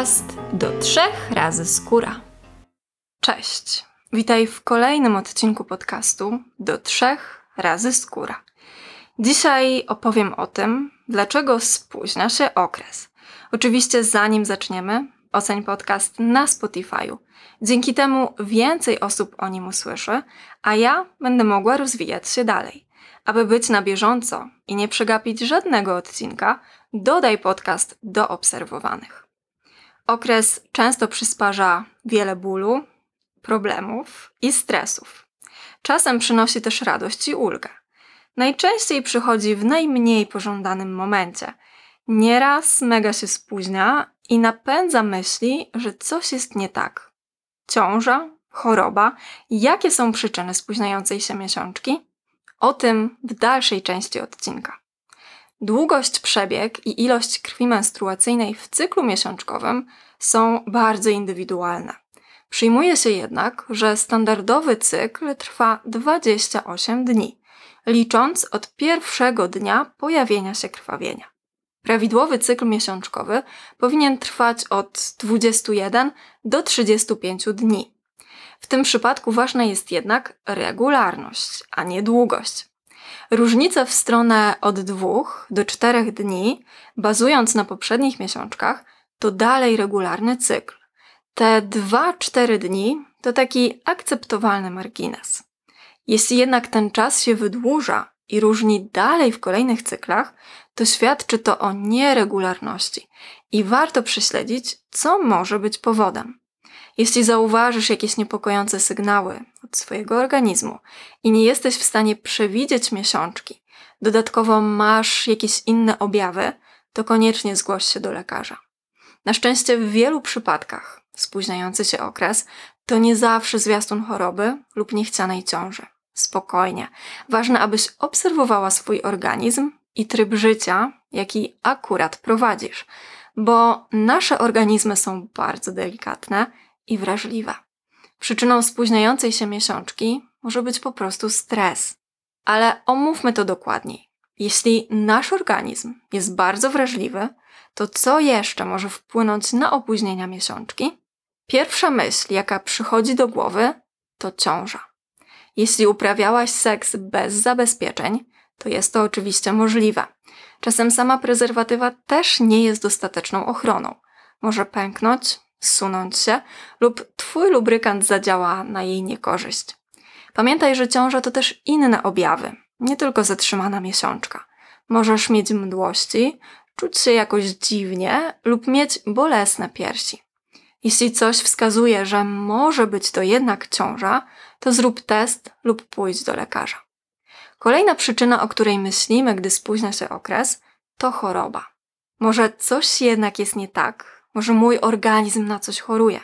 podcast do trzech razy skóra. Cześć, witaj w kolejnym odcinku podcastu do trzech razy skóra. Dzisiaj opowiem o tym, dlaczego spóźnia się okres. Oczywiście zanim zaczniemy, oceń podcast na Spotify'u. Dzięki temu więcej osób o nim usłyszy, a ja będę mogła rozwijać się dalej. Aby być na bieżąco i nie przegapić żadnego odcinka, dodaj podcast do obserwowanych. Okres często przysparza wiele bólu, problemów i stresów. Czasem przynosi też radość i ulgę. Najczęściej przychodzi w najmniej pożądanym momencie. Nieraz mega się spóźnia i napędza myśli, że coś jest nie tak. Ciąża, choroba, jakie są przyczyny spóźniającej się miesiączki? O tym w dalszej części odcinka. Długość przebieg i ilość krwi menstruacyjnej w cyklu miesiączkowym są bardzo indywidualne. Przyjmuje się jednak, że standardowy cykl trwa 28 dni, licząc od pierwszego dnia pojawienia się krwawienia. Prawidłowy cykl miesiączkowy powinien trwać od 21 do 35 dni. W tym przypadku ważna jest jednak regularność, a nie długość. Różnice w stronę od 2 do 4 dni, bazując na poprzednich miesiączkach, to dalej regularny cykl. Te 2-4 dni to taki akceptowalny margines. Jeśli jednak ten czas się wydłuża i różni dalej w kolejnych cyklach, to świadczy to o nieregularności i warto prześledzić, co może być powodem. Jeśli zauważysz jakieś niepokojące sygnały od swojego organizmu i nie jesteś w stanie przewidzieć miesiączki, dodatkowo masz jakieś inne objawy, to koniecznie zgłoś się do lekarza. Na szczęście w wielu przypadkach spóźniający się okres to nie zawsze zwiastun choroby lub niechcianej ciąży. Spokojnie. Ważne, abyś obserwowała swój organizm i tryb życia, jaki akurat prowadzisz, bo nasze organizmy są bardzo delikatne i wrażliwe. Przyczyną spóźniającej się miesiączki może być po prostu stres. Ale omówmy to dokładniej. Jeśli nasz organizm jest bardzo wrażliwy, to co jeszcze może wpłynąć na opóźnienia miesiączki? Pierwsza myśl, jaka przychodzi do głowy, to ciąża. Jeśli uprawiałaś seks bez zabezpieczeń, to jest to oczywiście możliwe. Czasem sama prezerwatywa też nie jest dostateczną ochroną. Może pęknąć, zsunąć się lub twój lubrykant zadziała na jej niekorzyść. Pamiętaj, że ciąża to też inne objawy, nie tylko zatrzymana miesiączka. Możesz mieć mdłości, czuć się jakoś dziwnie lub mieć bolesne piersi. Jeśli coś wskazuje, że może być to jednak ciąża, to zrób test lub pójdź do lekarza. Kolejna przyczyna, o której myślimy, gdy spóźnia się okres, to choroba. Może coś jednak jest nie tak, może mój organizm na coś choruje.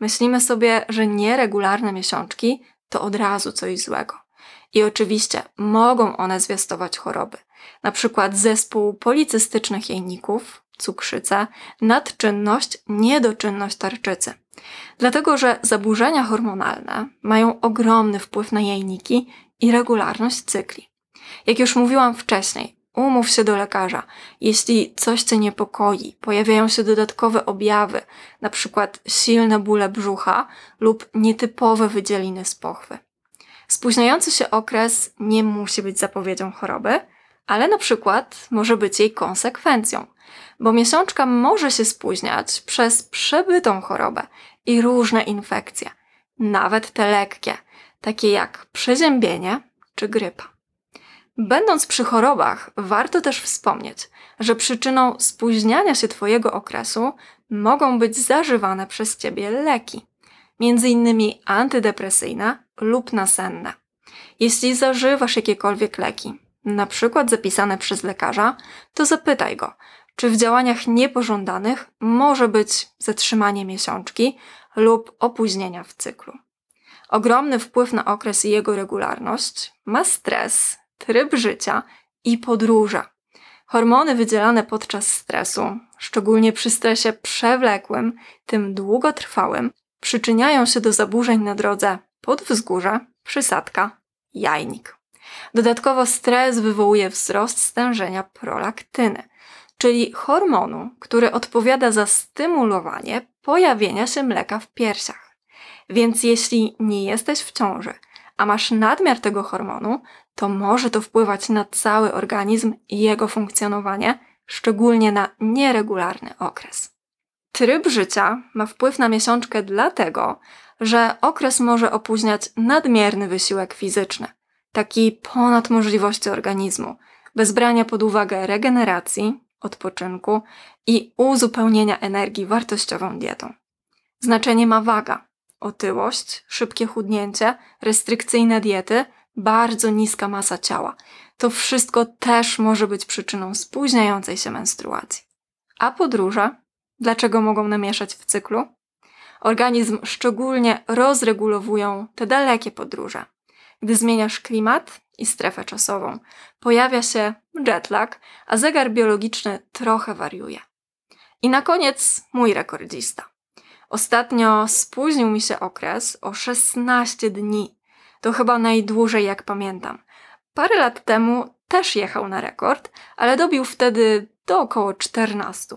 Myślimy sobie, że nieregularne miesiączki to od razu coś złego. I oczywiście mogą one zwiastować choroby, na przykład zespół policystycznych jajników, cukrzycę, nadczynność, niedoczynność tarczycy. Dlatego, że zaburzenia hormonalne mają ogromny wpływ na jajniki i regularność cykli. Jak już mówiłam wcześniej, umów się do lekarza. Jeśli coś cię niepokoi, pojawiają się dodatkowe objawy, na przykład silne bóle brzucha lub nietypowe wydzieliny z pochwy. Spóźniający się okres nie musi być zapowiedzią choroby, ale na przykład może być jej konsekwencją, bo miesiączka może się spóźniać przez przebytą chorobę i różne infekcje, nawet te lekkie, takie jak przeziębienie czy grypa. Będąc przy chorobach, warto też wspomnieć, że przyczyną spóźniania się Twojego okresu mogą być zażywane przez Ciebie leki, m.in. antydepresyjne lub nasenne. Jeśli zażywasz jakiekolwiek leki, na przykład zapisane przez lekarza, to zapytaj go, czy w działaniach niepożądanych może być zatrzymanie miesiączki lub opóźnienia w cyklu. Ogromny wpływ na okres i jego regularność ma stres, tryb życia i podróże. Hormony wydzielane podczas stresu, szczególnie przy stresie przewlekłym, tym długotrwałym, przyczyniają się do zaburzeń na drodze podwzgórze, przysadka, jajnik. Dodatkowo stres wywołuje wzrost stężenia prolaktyny, czyli hormonu, który odpowiada za stymulowanie pojawienia się mleka w piersiach. Więc jeśli nie jesteś w ciąży, a masz nadmiar tego hormonu, to może to wpływać na cały organizm i jego funkcjonowanie, szczególnie na nieregularny okres. Tryb życia ma wpływ na miesiączkę dlatego, że okres może opóźniać nadmierny wysiłek fizyczny, taki ponad możliwości organizmu, bez brania pod uwagę regeneracji, odpoczynku i uzupełnienia energii wartościową dietą. Znaczenie ma waga, otyłość, szybkie chudnięcie, restrykcyjne diety, bardzo niska masa ciała. To wszystko też może być przyczyną spóźniającej się menstruacji. A podróże? Dlaczego mogą namieszać w cyklu? Organizm szczególnie rozregulowują te dalekie podróże. Gdy zmieniasz klimat i strefę czasową, pojawia się jetlag, a zegar biologiczny trochę wariuje. I na koniec mój rekordzista. Ostatnio spóźnił mi się okres o 16 dni. To chyba najdłużej jak pamiętam. Parę lat temu też jechał na rekord, ale dobił wtedy do około 14.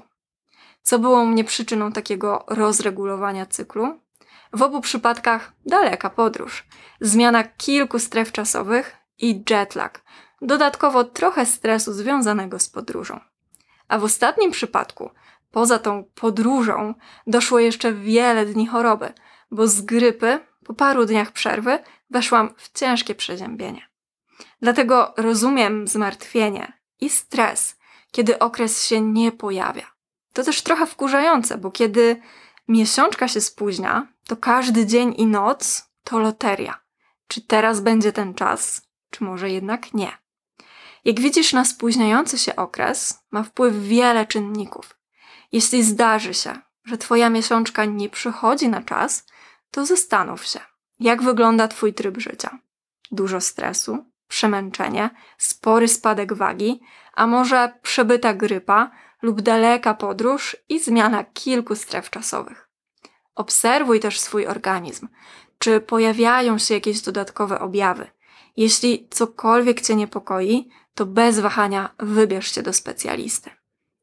Co było mnie przyczyną takiego rozregulowania cyklu? W obu przypadkach daleka podróż, zmiana kilku stref czasowych i jetlag, dodatkowo trochę stresu związanego z podróżą. A w ostatnim przypadku, poza tą podróżą, doszło jeszcze wiele dni choroby, bo z grypy po paru dniach przerwy weszłam w ciężkie przeziębienie. Dlatego rozumiem zmartwienie i stres, kiedy okres się nie pojawia. To też trochę wkurzające, bo kiedy miesiączka się spóźnia, to każdy dzień i noc to loteria. Czy teraz będzie ten czas, czy może jednak nie? Jak widzisz, na spóźniający się okres ma wpływ wiele czynników. Jeśli zdarzy się, że Twoja miesiączka nie przychodzi na czas, to zastanów się, jak wygląda Twój tryb życia. Dużo stresu, przemęczenie, spory spadek wagi, a może przebyta grypa lub daleka podróż i zmiana kilku stref czasowych. Obserwuj też swój organizm. Czy pojawiają się jakieś dodatkowe objawy? Jeśli cokolwiek Cię niepokoi, to bez wahania wybierz się do specjalisty.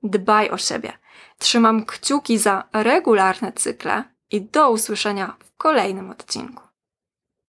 Dbaj o siebie. Trzymam kciuki za regularne cykle i do usłyszenia w kolejnym odcinku.